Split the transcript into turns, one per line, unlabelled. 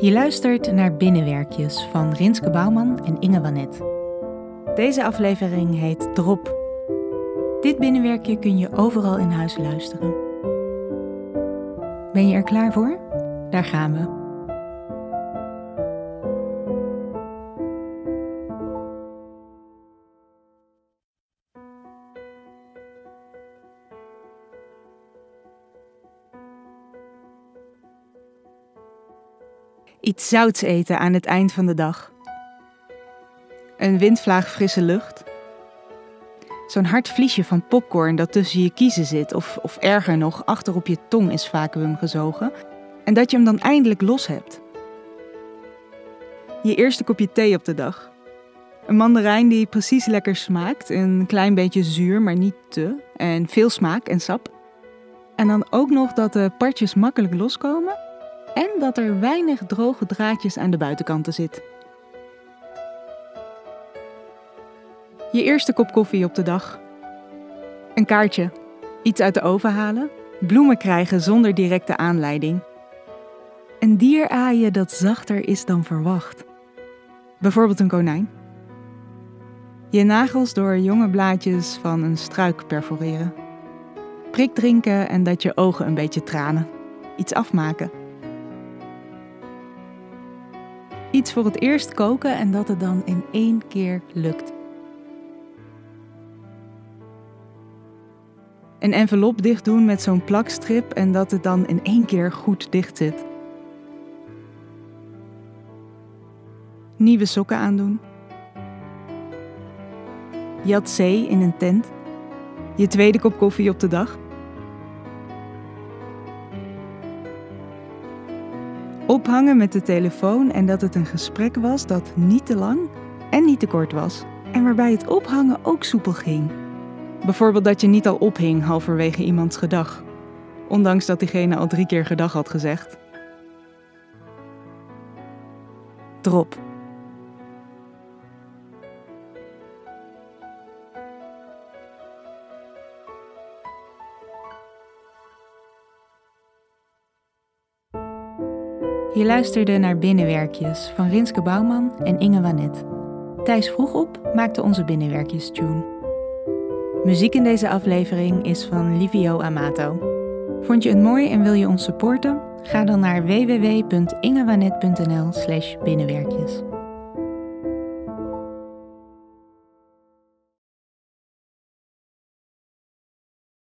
Je luistert naar Binnenwerkjes van Rinske Bouwman en Inge Wanet. Deze aflevering heet Drop. Dit binnenwerkje kun je overal in huis luisteren. Ben je er klaar voor? Daar gaan we. Iets zouts eten aan het eind van de dag. Een windvlaag frisse lucht. Zo'n hard vliesje van popcorn dat tussen je kiezen zit, of, of erger nog, achter op je tong is vacuüm gezogen. En dat je hem dan eindelijk los hebt. Je eerste kopje thee op de dag. Een mandarijn die precies lekker smaakt, een klein beetje zuur, maar niet te. En veel smaak en sap. En dan ook nog dat de partjes makkelijk loskomen en dat er weinig droge draadjes aan de buitenkanten zit. Je eerste kop koffie op de dag. Een kaartje, iets uit de oven halen, bloemen krijgen zonder directe aanleiding. Een dier aaien dat zachter is dan verwacht. Bijvoorbeeld een konijn. Je nagels door jonge blaadjes van een struik perforeren. Prik drinken en dat je ogen een beetje tranen. Iets afmaken. Iets voor het eerst koken en dat het dan in één keer lukt. Een envelop dicht doen met zo'n plakstrip en dat het dan in één keer goed dicht zit. Nieuwe sokken aandoen. Jat zee in een tent. Je tweede kop koffie op de dag. Ophangen met de telefoon en dat het een gesprek was dat niet te lang en niet te kort was. En waarbij het ophangen ook soepel ging. Bijvoorbeeld dat je niet al ophing halverwege iemands gedag. Ondanks dat diegene al drie keer gedag had gezegd. Drop. Je luisterde naar Binnenwerkjes van Rinske Bouwman en Inge Wanet. Thijs vroeg op maakte onze Binnenwerkjes tune. Muziek in deze aflevering is van Livio Amato. Vond je het mooi en wil je ons supporten? Ga dan naar www.ingewanet.nl/binnenwerkjes.